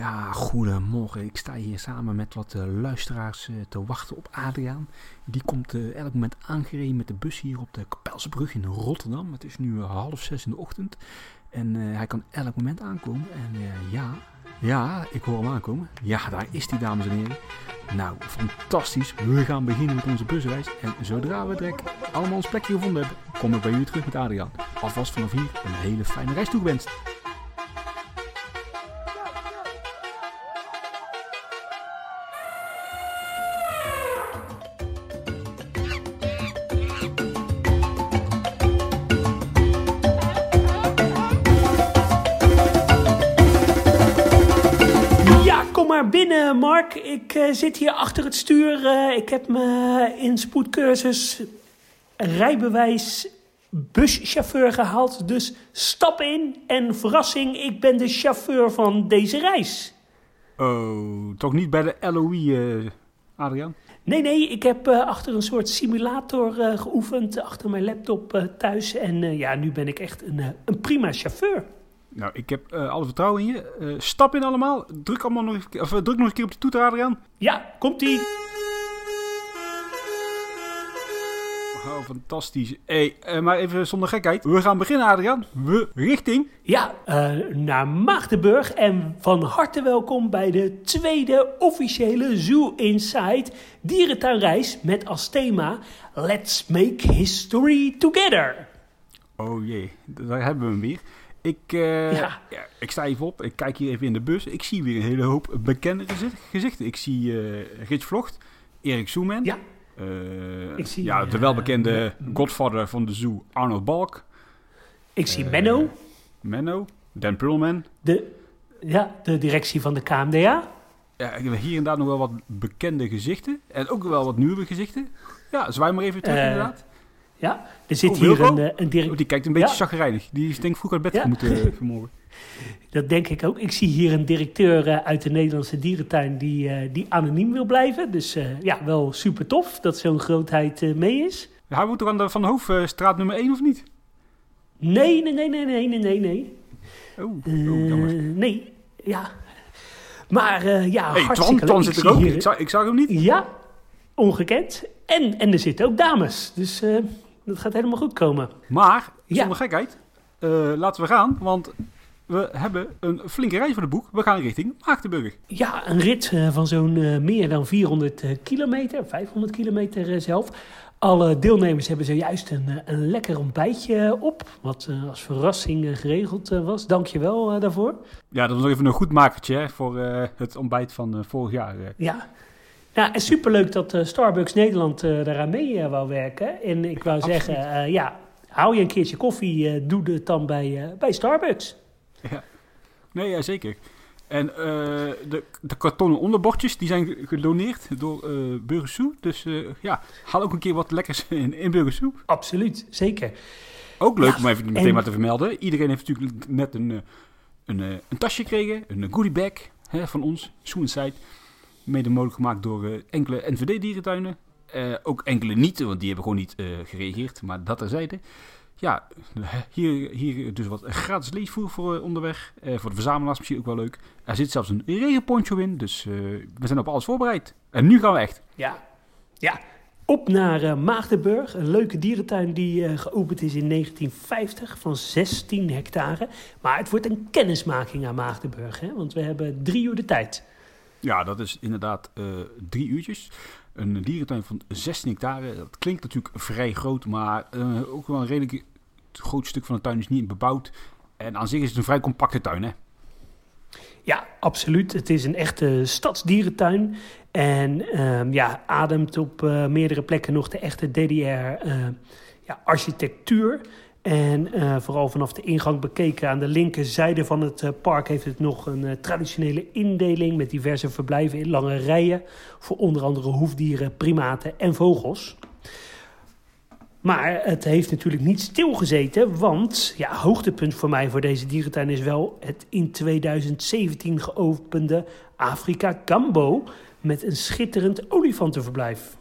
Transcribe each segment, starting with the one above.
Ja, goedemorgen. Ik sta hier samen met wat eh, luisteraars eh, te wachten op Adriaan. Die komt eh, elk moment aangereden met de bus hier op de Kapelsbrug in Rotterdam. Het is nu half zes in de ochtend. En hij kan elk moment aankomen. En ja, ja, ik hoor hem aankomen. Ja, daar is hij, dames en heren. Nou, fantastisch. We gaan beginnen met onze busreis. En zodra we direct allemaal ons plekje gevonden hebben, kom ik bij jullie terug met Adriaan. Alvast vanaf hier een hele fijne reis toegewenst. Ik eh, zit hier achter het stuur. Eh, ik heb me in spoedcursus rijbewijs buschauffeur gehaald. Dus stap in en verrassing, ik ben de chauffeur van deze reis. Oh, toch niet bij de LOE, eh, Adriaan? Nee, nee, ik heb achter een soort simulator geoefend, achter mijn laptop thuis. En ja, nu ben ik echt een, een prima chauffeur. Nou, ik heb eh, alle vertrouwen in je. Eh, stap in allemaal. Druk, allemaal nog, of, eh, druk nog een keer op de toeter, Adriaan. Ja, komt-ie. Oh, fantastisch. Hey, maar even zonder gekheid. We gaan beginnen, Adriaan. We richting... Ja, naar Maagdenburg en van harte welkom bij de tweede officiële Zoo Inside dierentuinreis met als thema Let's Make History Together. Oh jee, daar hebben we hem weer. Ik, eh, Ja. ja, ik sta even op. Ik kijk hier even in de bus. Ik zie weer een hele hoop bekende gezi- gezichten. Ik zie eh Rich Vlocht, Erik Soeman. Ja, eh, Ik zie, ja, de welbekende godfather van de zoo, Arnold Balk. ik zie Menno, Menno, Dan Perlman. de, ja, de directie van de KMDA. Ja, ik heb hier en daar nog wel wat bekende gezichten. En ook wel wat nieuwe gezichten. Ja, zwaai maar even terug inderdaad. Ja, er zit Oh, hier een, eh, een Oh, die kijkt een beetje Ja. chagrijnig. Die is denk ik vroeg uit bed Ja. moeten eh, vanmorgen. Dat denk ik ook. Ik zie hier een directeur eh, uit de Nederlandse dierentuin die, die anoniem wil blijven. Dus ja, wel super tof dat zo'n grootheid mee is. Hij moet toch aan de Van Hoofdstraat nummer 1 of niet? Nee, nee, nee, nee, nee, nee, nee, nee. Oh, oh jammer. nee, ja. Maar ja, hey, Twan, hartstikke Twan leuk. zit Ik er ook. hier- Ik zag, ik zag hem niet. Ja, ongekend. En, en er zitten ook dames. Dus dat gaat helemaal goed komen. Maar, Ja. zonder gekheid, eh, laten we gaan. Want we hebben een flinke reis voor de boek. We gaan richting Maagdenburg. Ja, een rit eh, van zo'n eh, meer dan 400 eh, kilometer, 500 kilometer zelf. Alle deelnemers hebben zojuist een, een lekker ontbijtje op, wat als verrassing geregeld was. Dank je wel daarvoor. Ja, dat was nog even een goed makertje hè, voor het ontbijt van vorig jaar. Ja. Ja, en superleuk dat eh, Starbucks Nederland eh, daaraan mee eh, wou werken. En ik wou Absoluut. zeggen, ja, hou je een keertje koffie, doe het dan bij, bij Starbucks. Nee, ja, zeker. En de, de kartonnen onderbordjes die zijn ge- gedoneerd door eh Burgersoe. Dus ja, haal ook een keer wat lekkers in, in Burgersoe. Absoluut, zeker. Ook leuk Ja, om even meteen en- maar te vermelden. Iedereen heeft natuurlijk net een, een, een tasje gekregen. Een goodie bag hè, van ons, Soonside. Mede mogelijk gemaakt door eh, enkele NVD-dierentuinen. Eh, ook enkele niet, want die hebben gewoon niet eh, gereageerd. Maar dat terzijde. Ja, hier, hier dus wat gratis leesvoer voor onderweg. Voor de verzamelaars misschien ook wel leuk. Er zit zelfs een regenponcho in, dus we zijn op alles voorbereid. En nu gaan we echt. Ja, ja. Op naar eh, Maagdenburg, een leuke dierentuin die geopend is in 1950 van 16 hectare. Maar het wordt een kennismaking aan Maagdenburg, hè? want we hebben drie uur de tijd. Ja, dat is inderdaad eh, drie uurtjes. Een dierentuin van 16 hectare. Dat klinkt natuurlijk vrij groot, maar eh, ook wel een redelijk groot stuk van de tuin is niet bebouwd. En aan zich is het een vrij compacte tuin, hè? Ja, absoluut. Het is een echte stadsdierentuin. En ehm, ja, ademt op eh, meerdere plekken nog de echte DDR eh, ja, architectuur. En eh, vooral vanaf de ingang bekeken aan de linkerzijde van het eh, park heeft het nog een eh, traditionele indeling met diverse verblijven in lange rijen voor onder andere hoefdieren, primaten en vogels. Maar het heeft natuurlijk niet stilgezeten, want ja, hoogtepunt voor mij voor deze dierentuin is wel het in 2017 geopende Afrika Gambo met een schitterend olifantenverblijf.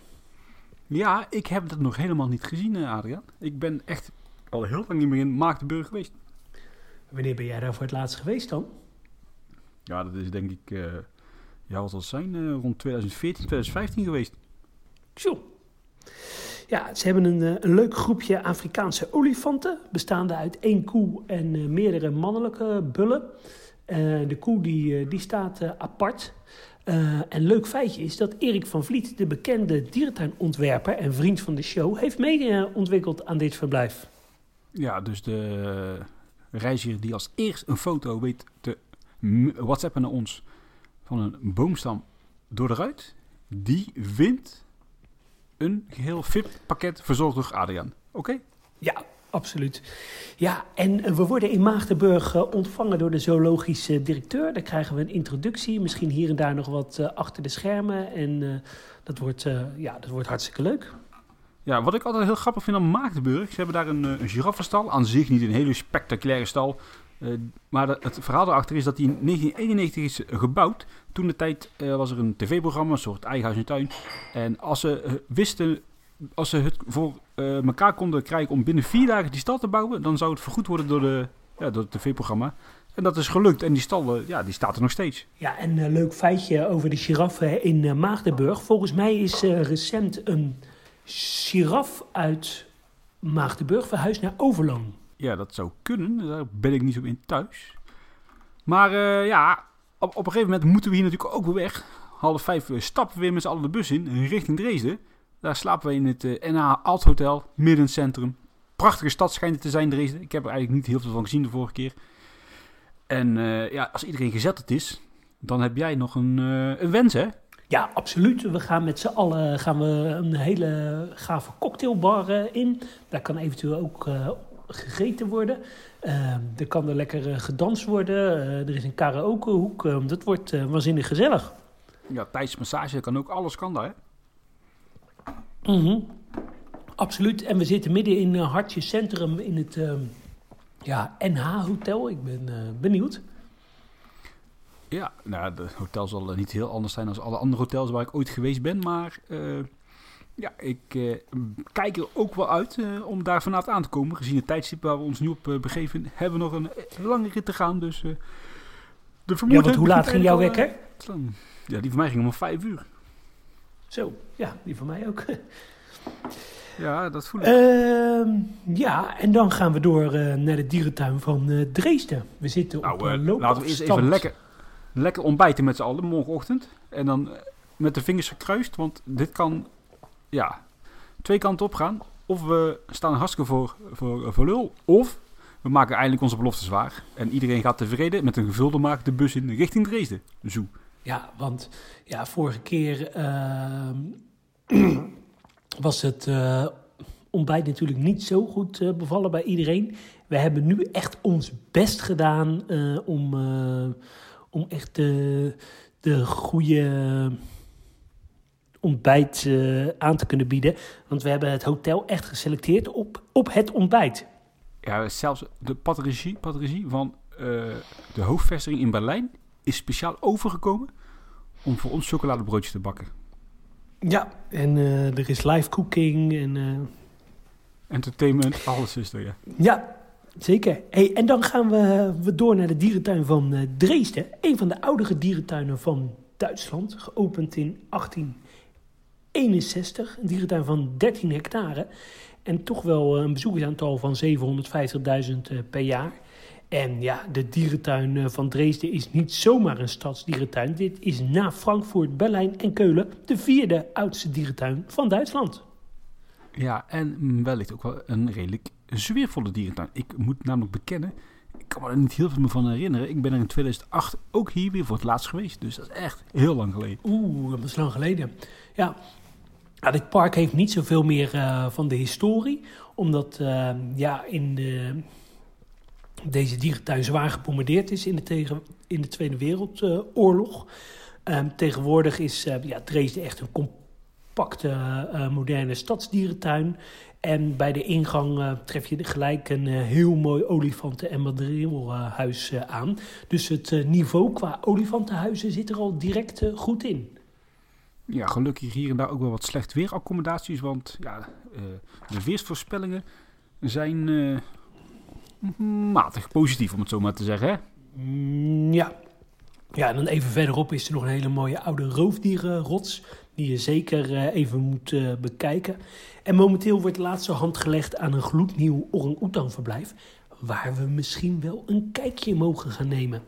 Ja, ik heb dat nog helemaal niet gezien, Adriaan. Ik ben echt al heel lang niet meer in Maagdenburg geweest. Wanneer ben jij daar voor het laatst geweest dan? Ja, dat is denk ik, uh, ja, wat zal zijn, uh, rond 2014, 2015 geweest. Zo. Ja, ze hebben een, een leuk groepje Afrikaanse olifanten, bestaande uit één koe en meerdere mannelijke bullen. de koe die, die staat apart. Uh, en leuk feitje is dat Erik van Vliet, de bekende dierentuinontwerper en vriend van de show, heeft mee ontwikkeld aan dit verblijf. Ja, dus de reiziger die als eerst een foto weet te whatsappen naar ons van een boomstam door de die wint een geheel VIP-pakket verzorgd door Adriaan. Oké? Ja, absoluut. Ja, en we worden in Maagdenburg eh, ontvangen door de zoologische directeur. Daar krijgen we een introductie, misschien hier en daar nog wat uh, achter de schermen. En dat, wordt, ja, dat wordt hartstikke leuk. Ja, wat ik altijd heel grappig vind aan Maagdenburg, ze hebben daar een, een giraffenstal. Aan zich niet een hele spectaculaire stal. maar het verhaal erachter is dat die in 1991 is gebouwd. Toen de tijd was er een tv-programma, een soort eigen huis en tuin. En als ze wisten als ze het voor elkaar konden krijgen om binnen vier dagen die stal te bouwen, dan zou het vergoed worden door, de, ja, door het tv-programma. En dat is gelukt. En die stal, ja, die staat er nog steeds. Ja, en een leuk feitje over de giraffen in Maagdenburg. Volgens mij is recent een giraf uit Maagdenburg verhuisd naar Overloon. Ja, dat zou kunnen. Daar ben ik niet zo in thuis. Maar ja, op, op een gegeven moment moeten we hier natuurlijk ook weer weg. Half vijf stappen we weer met z'n allen de bus in, richting Dresden. Daar slapen we in het uh, eh, NH Alt Hotel, midden in het centrum. Prachtige stad schijnt het te zijn, Dresden. Ik heb er eigenlijk niet heel veel van gezien de vorige keer. En ja, als iedereen gezet is, dan heb jij nog een, een wens, hè? Ja, absoluut. We gaan met z'n allen gaan we een hele gave cocktailbar in. Daar kan eventueel ook gegeten worden. er kan er lekker gedanst worden. er is een karaokehoek. dat wordt waanzinnig gezellig. Ja, tijdens massage kan ook. Alles kan daar, hè? Mm Absoluut. En we zitten midden in Hartje Centrum in het ja, NH Hotel. Ik ben benieuwd. Ja, nou, het hotel zal niet heel anders zijn dan alle andere hotels waar ik ooit geweest ben. Maar ja, ik kijk er ook wel uit om daar vanavond aan te komen. Gezien het tijdstip waar we ons nu op begeven, hebben we nog een lange rit te gaan. Dus de Ja, want hoe laat ging jouw wekker? Ja, die van mij ging om vijf uur. Zo, ja, die van mij ook. Ja, dat voel ik. Uh, ja, en dan gaan we door naar de dierentuin van Dresden. We zitten nou, op uh, Laten we eerst even lekker, lekker ontbijten met z'n allen morgenochtend. En dan met de vingers gekruist, want dit kan ja, twee kanten op gaan. Of we staan hartstikke voor, voor, voor lul, of we maken eindelijk onze belofte zwaar. En iedereen gaat tevreden met een gevulde maak de bus in richting Dresden. Zo. Ja, want ja, vorige keer uh, was het uh, ontbijt natuurlijk niet zo goed bevallen bij iedereen. We hebben nu echt ons best gedaan eh, om, om echt de, de goede ontbijt aan te kunnen bieden. Want we hebben het hotel echt geselecteerd op, op het ontbijt. Ja, zelfs de patricie, van de hoofdvestiging in Berlijn is speciaal overgekomen om voor ons chocoladebroodjes te bakken. Ja, en uh, er is live cooking en... Entertainment, alles is er, ja. Ja, zeker. Hey, en dan gaan we, we door naar de dierentuin van uh, Dresden. Een van de oudere dierentuinen van Duitsland. Geopend in 1861. Een dierentuin van 13 hectare. En toch wel een bezoekersaantal van 750.000 per jaar. En ja, de dierentuin eh, van Dresden is niet zomaar een stadsdierentuin. Dit is na Frankfurt, Berlijn en Keulen de vierde oudste dierentuin van Duitsland. Ja, en wellicht ook wel een redelijk zweervolle dierentuin. Ik moet namelijk bekennen, ik kan me er niet heel veel van herinneren. Ik ben er in 2008 ook hier weer voor het laatst geweest. Dus dat is echt heel lang geleden. Oeh, dat is lang geleden. Ja, dit park heeft niet zoveel meer uh, van de historie. Omdat uh, ja, in de deze dierentuin zwaar gebombardeerd is in de, tegen, in de Tweede Wereldoorlog. Uh, tegenwoordig is uh, ja, Dresden echt een compacte, moderne stadsdierentuin. En bij de ingang tref je gelijk een heel mooi olifanten- en madrilhuis aan. Dus het niveau qua olifantenhuizen zit er al direct goed in. Ja, gelukkig hier en daar ook wel wat slecht weeraccommodaties. Want ja, de weersvoorspellingen zijn matig positief, om het zo maar te zeggen. Hè? Mm, ja. Ja, en dan even verderop is er nog een hele mooie oude roofdierenrots. Die je zeker eh, even moet uh, bekijken. En momenteel wordt de laatste hand gelegd aan een gloednieuw orang-oetan verblijf. Waar we misschien wel een kijkje mogen gaan nemen.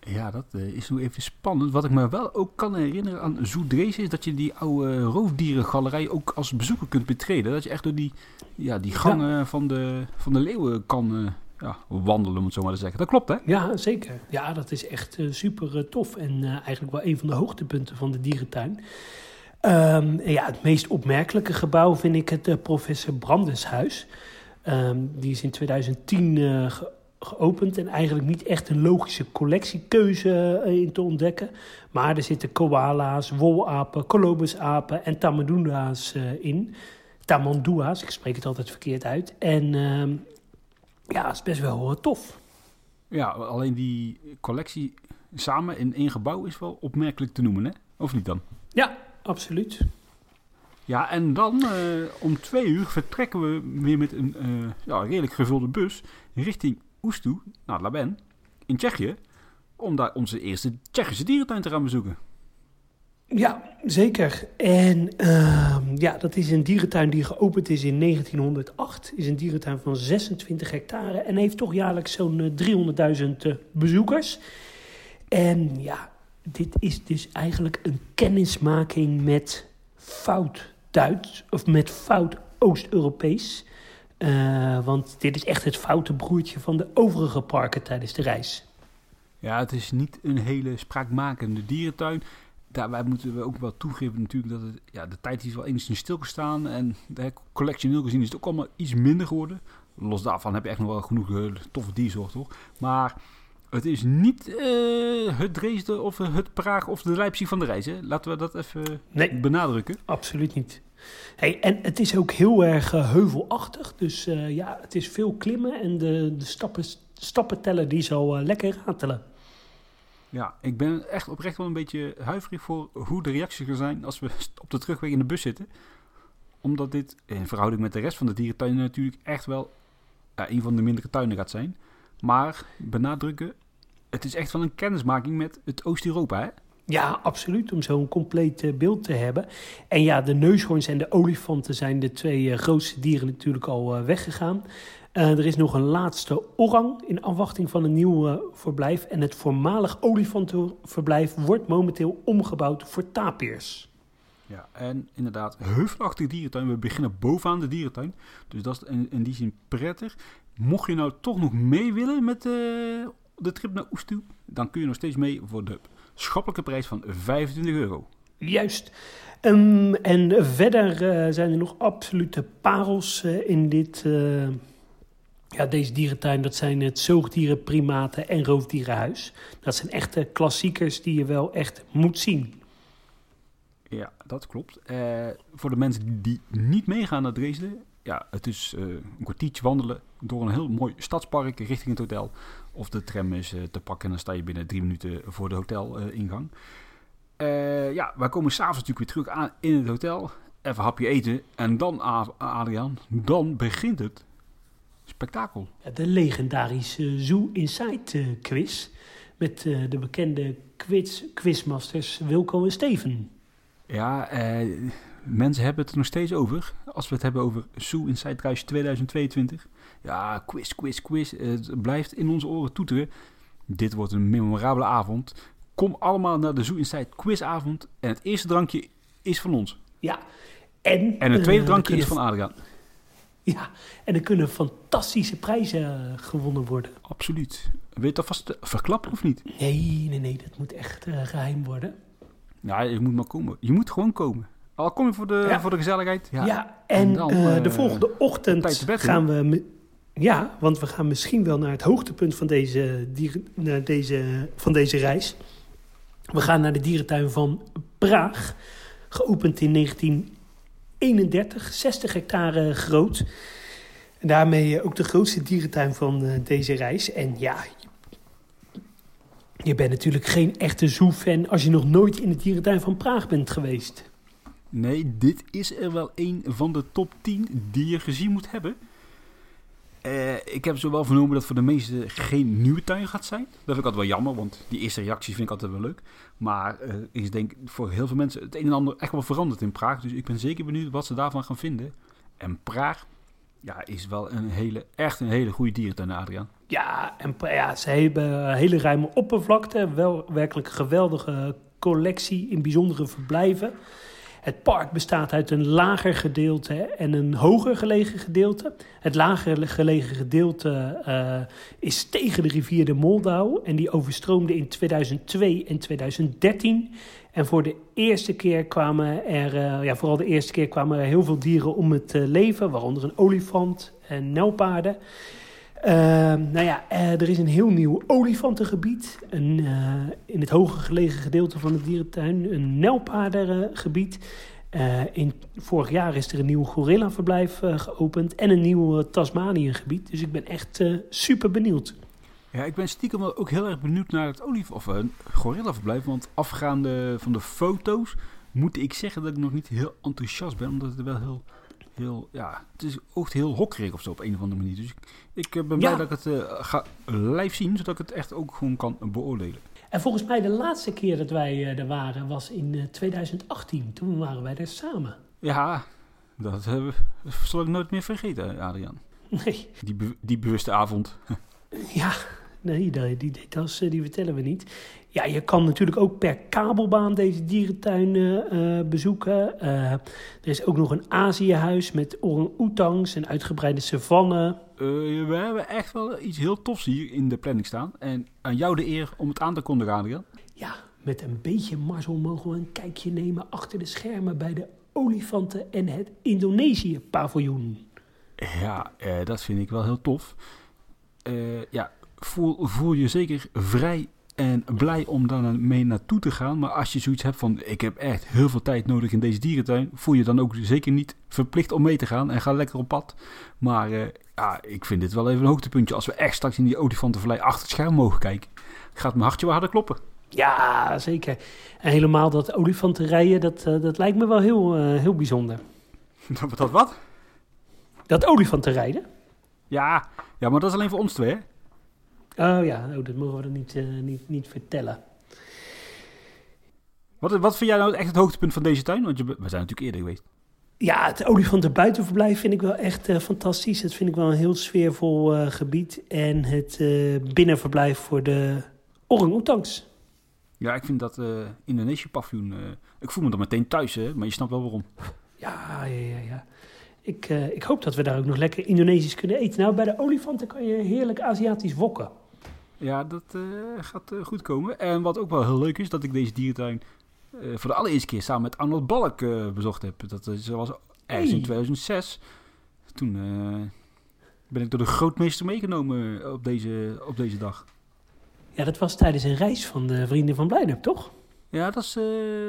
Ja, dat uh, is nu even spannend. Wat ik me wel ook kan herinneren aan Zoedrees is dat je die oude roofdierengalerij ook als bezoeker kunt betreden. Dat je echt door die, ja, die gangen ja. van, de, van de leeuwen kan uh, ja, wandelen, om het zo maar te zeggen. Dat klopt, hè? Ja, zeker. Ja, dat is echt uh, super tof en eigenlijk wel een van de hoogtepunten van de dierentuin. Um, ja, het meest opmerkelijke gebouw vind ik het professor Brandeshuis. Um, die is in 2010 ge geopend en eigenlijk niet echt een logische collectiekeuze in te ontdekken. Maar er zitten koala's, wolapen, colobusapen en tamandua's in. Tamandua's, ik spreek het altijd verkeerd uit. En uh, ja, het is best wel tof. Ja, alleen die collectie samen in één gebouw is wel opmerkelijk te noemen, hè? Of niet dan? Ja, absoluut. Ja, en dan uh, om twee uur vertrekken we weer met een uh, ja, redelijk gevulde bus richting Oestu, naar Laben, in Tsjechië, om daar onze eerste Tsjechische dierentuin te gaan bezoeken. Ja, zeker. En uh, ja, dat is een dierentuin die geopend is in 1908. Is een dierentuin van 26 hectare en heeft toch jaarlijks zo'n 300.000 uh, bezoekers. En ja, dit is dus eigenlijk een kennismaking met fout Duits of met fout Oost-Europees. Uh, want dit is echt het foute broertje van de overige parken tijdens de reis. Ja, het is niet een hele spraakmakende dierentuin. Daarbij moeten we ook wel toegeven natuurlijk dat het, ja, de tijd is wel enigszins stilgestaan. En collectioneel gezien is het ook allemaal iets minder geworden. Los daarvan heb je echt nog wel genoeg uh, toffe dierzorg, toch? Maar het is niet uh, het Dresden of het Praag of de Leipzig van de reis. Hè? Laten we dat even nee, benadrukken. Absoluut niet. Hey, en het is ook heel erg uh, heuvelachtig. Dus uh, ja, het is veel klimmen en de, de stappen, stappenteller die zal uh, lekker ratelen. Ja, ik ben echt oprecht wel een beetje huiverig voor hoe de reacties gaan zijn als we op de terugweg in de bus zitten. Omdat dit in verhouding met de rest van de dierentuinen natuurlijk echt wel een van de mindere tuinen gaat zijn. Maar benadrukken, het is echt wel een kennismaking met het Oost-Europa, hè? Ja, absoluut. Om zo'n compleet uh, beeld te hebben. En ja, de neushoorns en de olifanten zijn de twee uh, grootste dieren natuurlijk al uh, weggegaan. er is nog een laatste orang in afwachting van een nieuw verblijf. En het voormalig olifantenverblijf wordt momenteel omgebouwd voor tapirs. Ja, en inderdaad, heuvelachtige dierentuin. We beginnen bovenaan de dierentuin. Dus dat is in, in die zin prettig. Mocht je nou toch nog mee willen met de trip naar Oestu, dan kun je nog steeds mee voor de schappelijke prijs van 25 euro. Juist. Um, en verder uh, zijn er nog absolute parels uh, in dit, uh, ja, deze dierentuin. Dat zijn het zoogdieren, primaten en roofdierenhuis. Dat zijn echte klassiekers die je wel echt moet zien. Ja, dat klopt. voor de mensen die niet meegaan naar Dresden, ja, het is een kwartiertje wandelen door een heel mooi stadspark richting het hotel. Of de tram is te pakken en dan sta je binnen drie minuten voor de hotelingang. Uh, ja, wij komen s'avonds natuurlijk weer terug aan in het hotel. Even hapje eten. En dan, Adriaan, dan begint het spektakel. De legendarische Zoo Inside quiz. Met de bekende quiz, quizmasters Wilco en Steven. Ja, uh, mensen hebben het er nog steeds over. Als we het hebben over Zoo Inside Reis 2022. Ja, quiz, quiz, quiz. Het blijft in onze oren toeteren. Dit wordt een memorabele avond. Kom allemaal naar de Zoo Inside quizavond. En het eerste drankje is van ons. Ja. En, en het tweede uh, drankje is van Adriaan. Ja, en er kunnen fantastische prijzen gewonnen worden. Absoluut. Wil je het alvast verklappen of niet? Nee, nee, nee. Dat moet echt uh, geheim worden. Ja, je moet maar komen. Je moet gewoon komen. Al kom je voor de, ja. voor de gezelligheid. Ja, ja en, en dan, uh, de volgende ochtend gaan we... Ja, want we gaan misschien wel naar het hoogtepunt van deze, naar deze, van deze reis. We gaan naar de dierentuin van Praag. Geopend in 1931, 60 hectare groot. En daarmee ook de grootste dierentuin van uh, deze reis. En ja, je bent natuurlijk geen echte zoo-fan als je nog nooit in de dierentuin van Praag bent geweest. Nee, dit is er wel een van de top 10 die je gezien moet hebben. Eh, ik heb zo wel vernomen dat voor de meesten geen nieuwe tuin gaat zijn. Dat vind ik altijd wel jammer, want die eerste reacties vind ik altijd wel leuk. Maar uh, is denk voor heel veel mensen het een en ander echt wel veranderd in Praag. Dus ik ben zeker benieuwd wat ze daarvan gaan vinden. En Praag ja, is wel een hele, echt een hele goede dierentuin, Adriaan. Ja, en ja, ze hebben hele ruime oppervlakte. Wel werkelijk een geweldige collectie in bijzondere verblijven. Het park bestaat uit een lager gedeelte en een hoger gelegen gedeelte. Het lager gelegen gedeelte uh, is tegen de rivier de Moldau en die overstroomde in 2002 en 2013. En voor de eerste keer kwamen er, uh, ja, vooral de eerste keer kwamen er heel veel dieren om het uh, leven, waaronder een olifant en nelpaarden. Uh, nou ja, er is een heel nieuw olifantengebied. Een, uh, in het hoger gelegen gedeelte van de dierentuin een nelpaardengebied. Uh, in, vorig jaar is er een nieuw gorillaverblijf geopend en een nieuw Tasmaniëngebied. Dus ik ben echt super benieuwd. Ja, ik ben stiekem ook heel erg benieuwd naar het olif of gorillaverblijf. Want afgaande van de foto's moet ik zeggen dat ik nog niet heel enthousiast ben. Omdat het er wel heel heel, ja, het is oogt heel hokkerig of zo op een of andere manier. Dus ik, ik ben blij dat ik het uh, ga live zien, zodat ik het echt ook gewoon kan beoordelen. En volgens mij de laatste keer dat wij uh, er waren was in uh, 2018. Toen waren wij er samen. Ja, dat uh, zal ik nooit meer vergeten, Adriaan. Nee. Die, be die bewuste avond. ja, nee, die, die details die vertellen we niet. Ja, je kan natuurlijk ook per kabelbaan deze dierentuin uh, bezoeken. Uh, er is ook nog een Aziëhuis met orang-oetangs en uitgebreide savannen. Uh, we hebben echt wel iets heel tofs hier in de planning staan. En aan jou de eer om het aan te kondigen, Adriaan. Ja, met een beetje mazzel mogen we een kijkje nemen achter de schermen bij de olifanten en het Indonesië-paviljoen. Ja, dat vind ik wel heel tof. ja, voel, voel je zeker vrij en blij om daar mee naartoe te gaan. Maar als je zoiets hebt van: ik heb echt heel veel tijd nodig in deze dierentuin, voel je dan ook zeker niet verplicht om mee te gaan en ga lekker op pad. Maar uh, ja, ik vind dit wel even een hoogtepuntje. Als we echt straks in die olifantenvallei achter het scherm mogen kijken, gaat mijn hartje wel harder kloppen. Ja, zeker. En helemaal dat olifantenrijden, dat, uh, dat lijkt me wel heel, uh, heel bijzonder. Dat, dat wat? Dat olifantenrijden? Ja, ja, maar dat is alleen voor ons twee, hè? Oh ja, oh, dat mogen we dan niet, uh, niet, niet vertellen. Wat, wat vind jij nou echt het hoogtepunt van deze tuin? Want je, we zijn natuurlijk eerder geweest. Ja, het olifanten buitenverblijf vind ik wel echt uh, fantastisch. Dat vind ik wel een heel sfeervol uh, gebied. En het binnenverblijf voor de orang-oetangs. Ja, ik vind dat Indonesië-paviljoen... ik voel me dan meteen thuis, hè? maar je snapt wel waarom. Ja, ja, ja, ja. Ik, ik hoop dat we daar ook nog lekker Indonesisch kunnen eten. Nou, bij de olifanten kan je heerlijk Aziatisch wokken. Ja, dat uh, gaat uh, goed komen. En wat ook wel heel leuk is, dat ik deze dierentuin uh, voor de allereerste keer samen met Arnold Balk bezocht heb. Dat was ergens hey. in 2006. Toen ben ik door de grootmeester meegenomen op deze, op deze dag. Ja, dat was tijdens een reis van de Vrienden van Blijdorp, toch? Ja, dat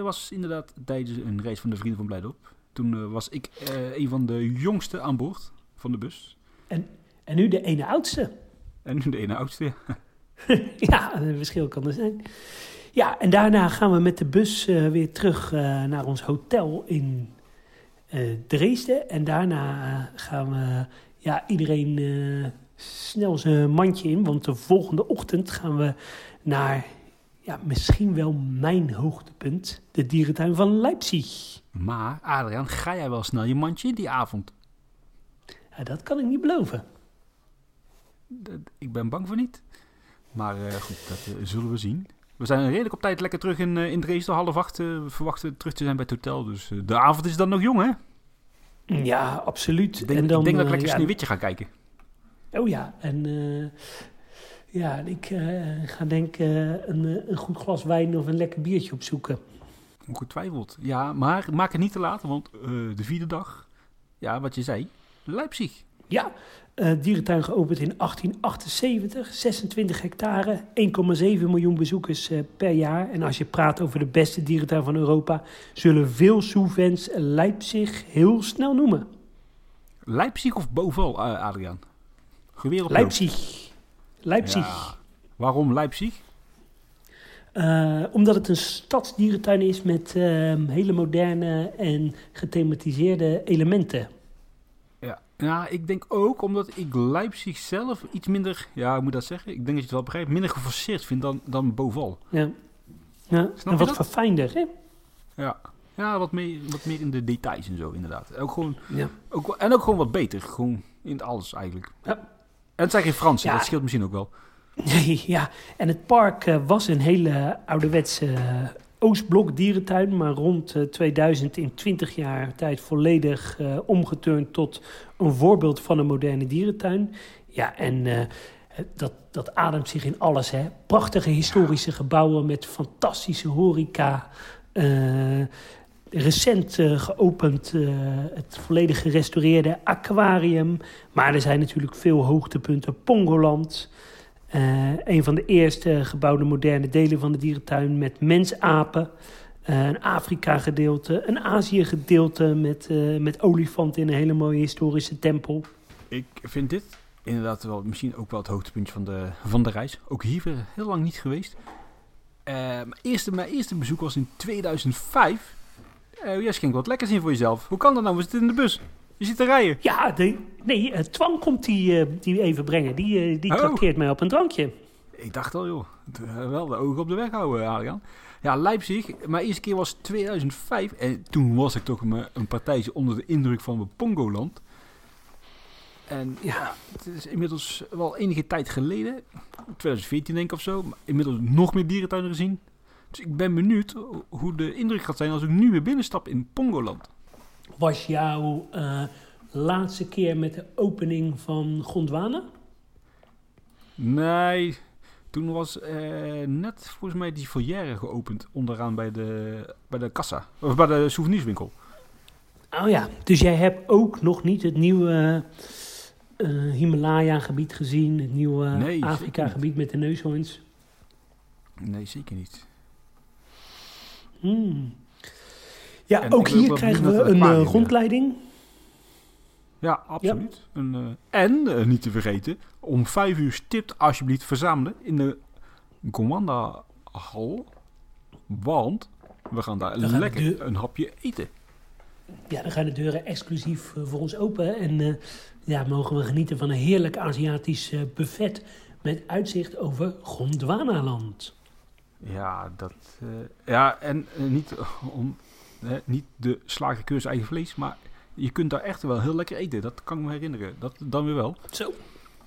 was inderdaad tijdens een reis van de Vrienden van Blijdorp. Toen was ik een van de jongste aan boord van de bus. En, en nu de ene oudste. En nu de ene oudste, ja. ja, een verschil kan er zijn. Ja, en daarna gaan we met de bus uh, weer terug uh, naar ons hotel in uh, Dresden. En daarna gaan we ja, iedereen snel zijn mandje in. Want de volgende ochtend gaan we naar ja, misschien wel mijn hoogtepunt, de dierentuin van Leipzig. Maar Adriaan, ga jij wel snel je mandje in die avond? Ja, dat kan ik niet beloven. Ik ben bang voor niet. Maar uh, goed, dat uh, zullen we zien. We zijn redelijk op tijd lekker terug in, uh, in Dresden. Half acht verwachten terug te zijn bij het hotel. Dus de avond is dan nog jong, hè? Ja, absoluut. Ik denk, en dan, ik denk dat ik lekker ja, Sneeuwwitje ga kijken. Oh ja, en ja, ik ga denk een, een goed glas wijn of een lekker biertje opzoeken. Ongetwijfeld. Ja, maar maak het niet te laat, want de vierde dag, ja, wat je zei, Leipzig. Ja, uh, dierentuin geopend in 1878, 26 hectare, 1,7 miljoen bezoekers uh, per jaar. En als je praat over de beste dierentuin van Europa, zullen veel Soe-fans Leipzig heel snel noemen. Leipzig of Boval, uh, Adriaan? Geweer op Leipzig. Leipzig. Ja. Waarom Leipzig? Uh, omdat het een stadsdierentuin is met uh, hele moderne en gethematiseerde elementen. Ja, ik denk ook omdat ik Leipzig zelf iets minder, ja, hoe moet dat zeggen? Ik denk dat je het wel begrijpt, minder geforceerd vind dan, dan Boval. Ja. ja. Snap en wat verfijnder, hè? Ja, ja wat, meer, wat meer in de details en zo, inderdaad. Ook gewoon, Ja. ook, en ook gewoon wat beter, gewoon in het alles eigenlijk. Ja. En het zijn geen Fransen, Ja. dat scheelt misschien ook wel. Nee, ja. En het park eh, was een hele ouderwetse eh, Oostblok dierentuin, maar rond eh, 2000 in 20 jaar tijd volledig eh, omgeturnd tot een voorbeeld van een moderne dierentuin. Ja, en eh, dat, dat ademt zich in alles. Hè. Prachtige historische gebouwen met fantastische horeca. eh, recent eh, geopend eh, het volledig gerestaureerde aquarium. Maar er zijn natuurlijk veel hoogtepunten. Pongoland. Eh, een van de eerste gebouwde moderne delen van de dierentuin met mensapen. Eh, een Afrika-gedeelte, een Azië-gedeelte met, eh, met olifanten in een hele mooie historische tempel. Ik vind dit inderdaad wel misschien ook wel het hoogtepuntje van de, van de reis. Ook hier weer heel lang niet geweest. Eh, mijn, eerste, mijn eerste bezoek was in 2005. Eh jij schenkt wat lekkers in voor jezelf. Hoe kan dat nou? We zitten in de bus. Je zit te rijden. Ja, de, nee, eh, Twan komt die, eh, die even brengen. Die, eh, die Oh. trakteert mij op een drankje. Ik dacht al, joh. Wel de ogen op de weg houden, Adriaan. Ja, Leipzig. Mijn eerste keer was 2005. En toen was ik toch een, een partijtje onder de indruk van mijn Pongoland. En ja, het is inmiddels wel enige tijd geleden. 2014 denk ik of zo. Maar inmiddels nog meer dierentuinen gezien. Dus ik ben benieuwd hoe de indruk gaat zijn als ik nu weer binnenstap in Pongoland. Was jouw eh, laatste keer met de opening van Gondwana? Nee, toen was eh, net volgens mij die foyer geopend onderaan bij de, bij de kassa. Of bij de souvenirswinkel. Oh ja, dus jij hebt ook nog niet het nieuwe eh, Himalaya-gebied gezien. Het nieuwe Nee, Afrika-gebied met de neushoorns. Nee, zeker niet. Hmm. Ja, En ook hier krijgen we een eh, ja. rondleiding. Ja, absoluut. Een, eh, en, eh, niet te vergeten, om vijf uur stipt alsjeblieft verzamelen in de Commanda Hal. Want we gaan daar Dan gaan we lekker een hapje eten. Ja, dan gaan de deuren exclusief voor ons open. En ja, mogen we genieten van een heerlijk Aziatisch buffet met uitzicht over Gondwanaland. Ja, dat, ja en niet, om, niet de slagerkeurs eigen vlees, maar je kunt daar echt wel heel lekker eten. Dat kan ik me herinneren. Dat dan weer wel. Zo,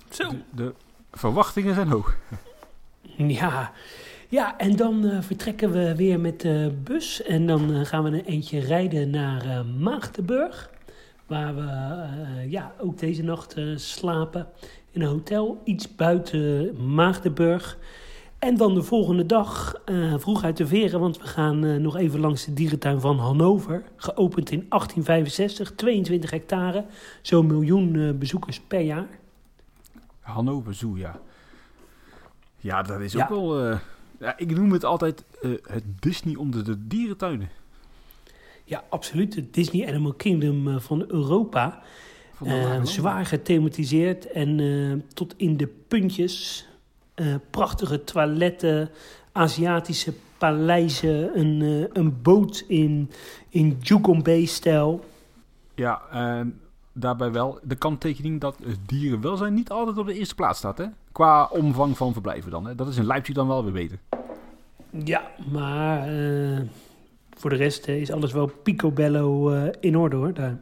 zo. De, de verwachtingen zijn hoog. Ja, ja en dan eh, vertrekken we weer met de bus. En dan eh, gaan we een eentje rijden naar eh, Maagdenburg. Waar we ja, ook deze nacht slapen in een hotel iets buiten Maagdenburg. En dan de volgende dag eh, vroeg uit de veren, want we gaan eh, nog even langs de dierentuin van Hannover. Geopend in 1865, 22 hectare, zo'n miljoen eh, bezoekers per jaar. Hannover Zoo, ja. Ja, dat is Ja. ook wel... ja, ik noem het altijd het Disney onder de dierentuinen. Ja, absoluut. Het Disney Animal Kingdom van Europa. Van zwaar gethematiseerd en tot in de puntjes. Eh, prachtige toiletten, Aziatische paleizen, een, eh, een boot in, in Jugombay-stijl. Ja, en daarbij wel de kanttekening dat het dierenwelzijn niet altijd op de eerste plaats staat, hè? Qua omvang van verblijven dan, hè? Dat is in Leipzig dan wel weer beter. Ja, maar eh, voor de rest eh, is alles wel picobello eh, in orde hoor. Daar.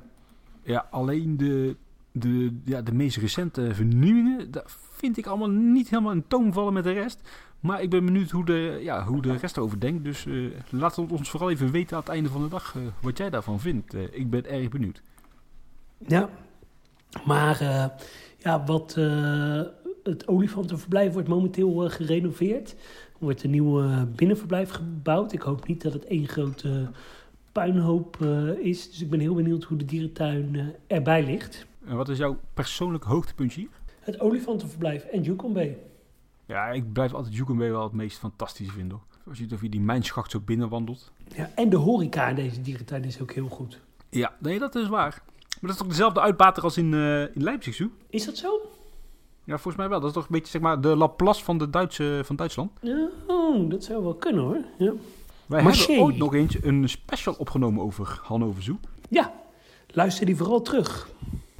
Ja, alleen de, de, ja, de meest recente vernieuwingen, vind ik allemaal niet helemaal in toon vallen met de rest. Maar ik ben benieuwd hoe de, ja, hoe de rest erover denkt. Dus eh laat het ons vooral even weten aan het einde van de dag eh, wat jij daarvan vindt. Eh, ik ben erg benieuwd. Ja, maar ja, wat, het olifantenverblijf wordt momenteel gerenoveerd. Er wordt een nieuw binnenverblijf gebouwd. Ik hoop niet dat het één grote puinhoop is. Dus ik ben heel benieuwd hoe de dierentuin erbij ligt. En wat is jouw persoonlijk hoogtepuntje hier? Het olifantenverblijf en Yukon Bay. Ja, ik blijf altijd Jukenbay wel het meest fantastische vinden. hoor. Als je die mijnschacht zo binnenwandelt. Ja, en de horeca in deze dierentuin is ook heel goed. Ja, nee, dat is waar. Maar dat is toch dezelfde uitbater als in, eh, in Leipzig, Zoo? Is dat zo? Ja, volgens mij wel. Dat is toch een beetje zeg maar, de Laplace van, de Duitse, van Duitsland. Oh, dat zou wel kunnen hoor. Ja, Wij Marché. hebben ooit nog eens een special opgenomen over Hannover Zoo. ja luister die vooral terug.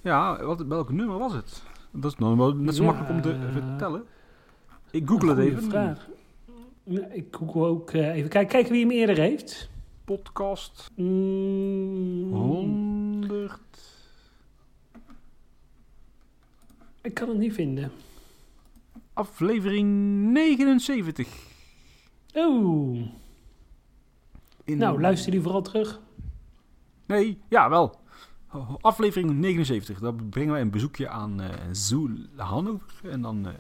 Ja, wat, welk nummer was het? Dat is nog wel net zo Ja, makkelijk om te vertellen. Ik google het even. vraag. Ik google ook eh, even kijken, kijken wie hem eerder heeft. Podcast Mm, 100. ik kan het niet vinden. Aflevering 79. Oh, In nou luister die vooral terug. Nee, ja, wel. Aflevering 79. Dan brengen wij een bezoekje aan eh Zoo Hannover. En dan eh,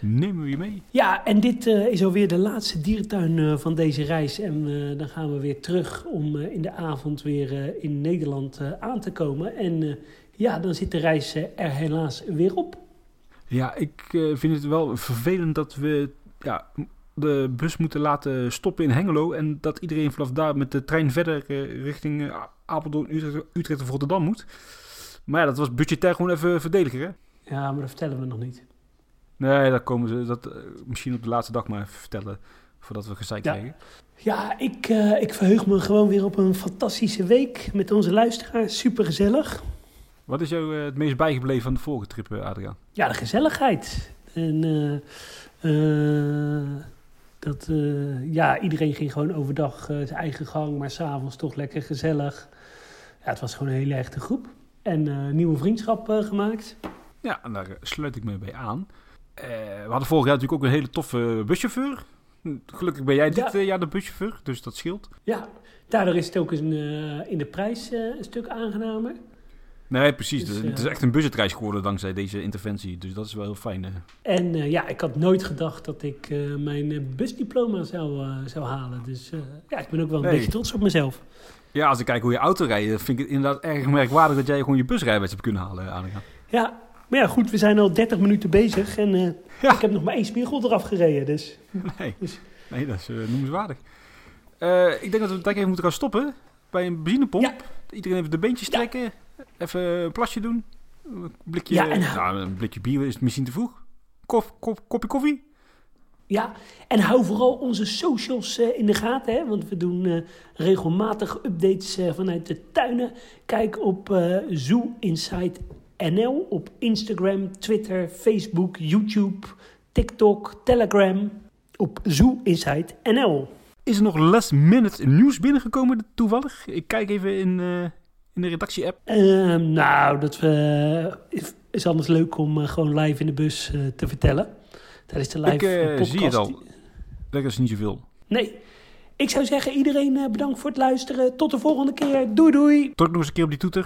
nemen we je mee. Ja, en dit eh, is alweer de laatste dierentuin van deze reis. En dan gaan we weer terug om in de avond weer in Nederland aan te komen. En ja, dan zit de reis er helaas weer op. Ja, ik vind het wel vervelend dat we ja, de bus moeten laten stoppen in Hengelo. En dat iedereen vanaf daar met de trein verder richting Apeldoorn, Utrecht, Utrecht of Rotterdam moet. Maar ja, dat was budgetair gewoon even verdediger, hè? Ja, maar dat vertellen we nog niet. Nee, dat komen ze dat, eh, misschien op de laatste dag maar even vertellen. Voordat we gezeik Ja. krijgen. Ja, ik, eh, ik verheug me gewoon weer op een fantastische week met onze luisteraars. Super gezellig. Wat is jou eh, het meest bijgebleven van de vorige trip, Adriaan? Ja, de gezelligheid. En dat, ja, iedereen ging gewoon overdag zijn eigen gang, maar s'avonds toch lekker gezellig. Ja, het was gewoon een hele echte groep. En eh, nieuwe vriendschap eh, gemaakt. Ja, en daar eh, sluit ik me bij aan. We hadden vorig jaar natuurlijk ook een hele toffe buschauffeur. Gelukkig ben jij dit Ja. jaar de buschauffeur, dus dat scheelt. Ja, daardoor is het ook een, in de prijs een stuk aangenamer. Nee, precies. Dus, het is echt een budgetreis geworden dankzij deze interventie. Dus dat is wel heel fijn. eh. En ja, ik had nooit gedacht dat ik mijn busdiploma zou, zou halen. Dus ja, ik ben ook wel een Nee. beetje trots op mezelf. Ja, als ik kijk hoe je auto rijdt, vind ik het inderdaad erg merkwaardig dat jij gewoon je busrijbewijs hebt kunnen halen, Adriaan. Ja, maar ja, goed, we zijn al 30 minuten bezig en eh, Ja. ik heb nog maar één spiegel eraf gereden. Dus Nee, Dus- nee dat is eh, noemenswaardig. Eh, ik denk dat we het even moeten gaan stoppen bij een benzinepomp. Ja. Iedereen even de beentjes Ja. trekken, even een plasje doen. Een blikje, Ja, en- nou, een blikje bier is misschien te vroeg. Kof, kop, kopje koffie. Ja, en hou vooral onze socials eh, in de gaten, hè, want we doen eh, regelmatig updates eh, vanuit de tuinen. Kijk op Zoo Insight NL op Instagram, Twitter, Facebook, YouTube, TikTok, Telegram. Op Zoo Insight NL. Is er nog last minute nieuws binnengekomen toevallig? Ik kijk even in, in de redactie-app. Ehm, nou, dat is, anders leuk om gewoon live in de bus te vertellen. Tijdens de live Ik eh, eh, podcast. zie het al. Dat is niet zoveel. Nee. Ik zou zeggen, iedereen eh, bedankt voor het luisteren. Tot de volgende keer. Doei doei. Druk nog eens een keer op die toeter.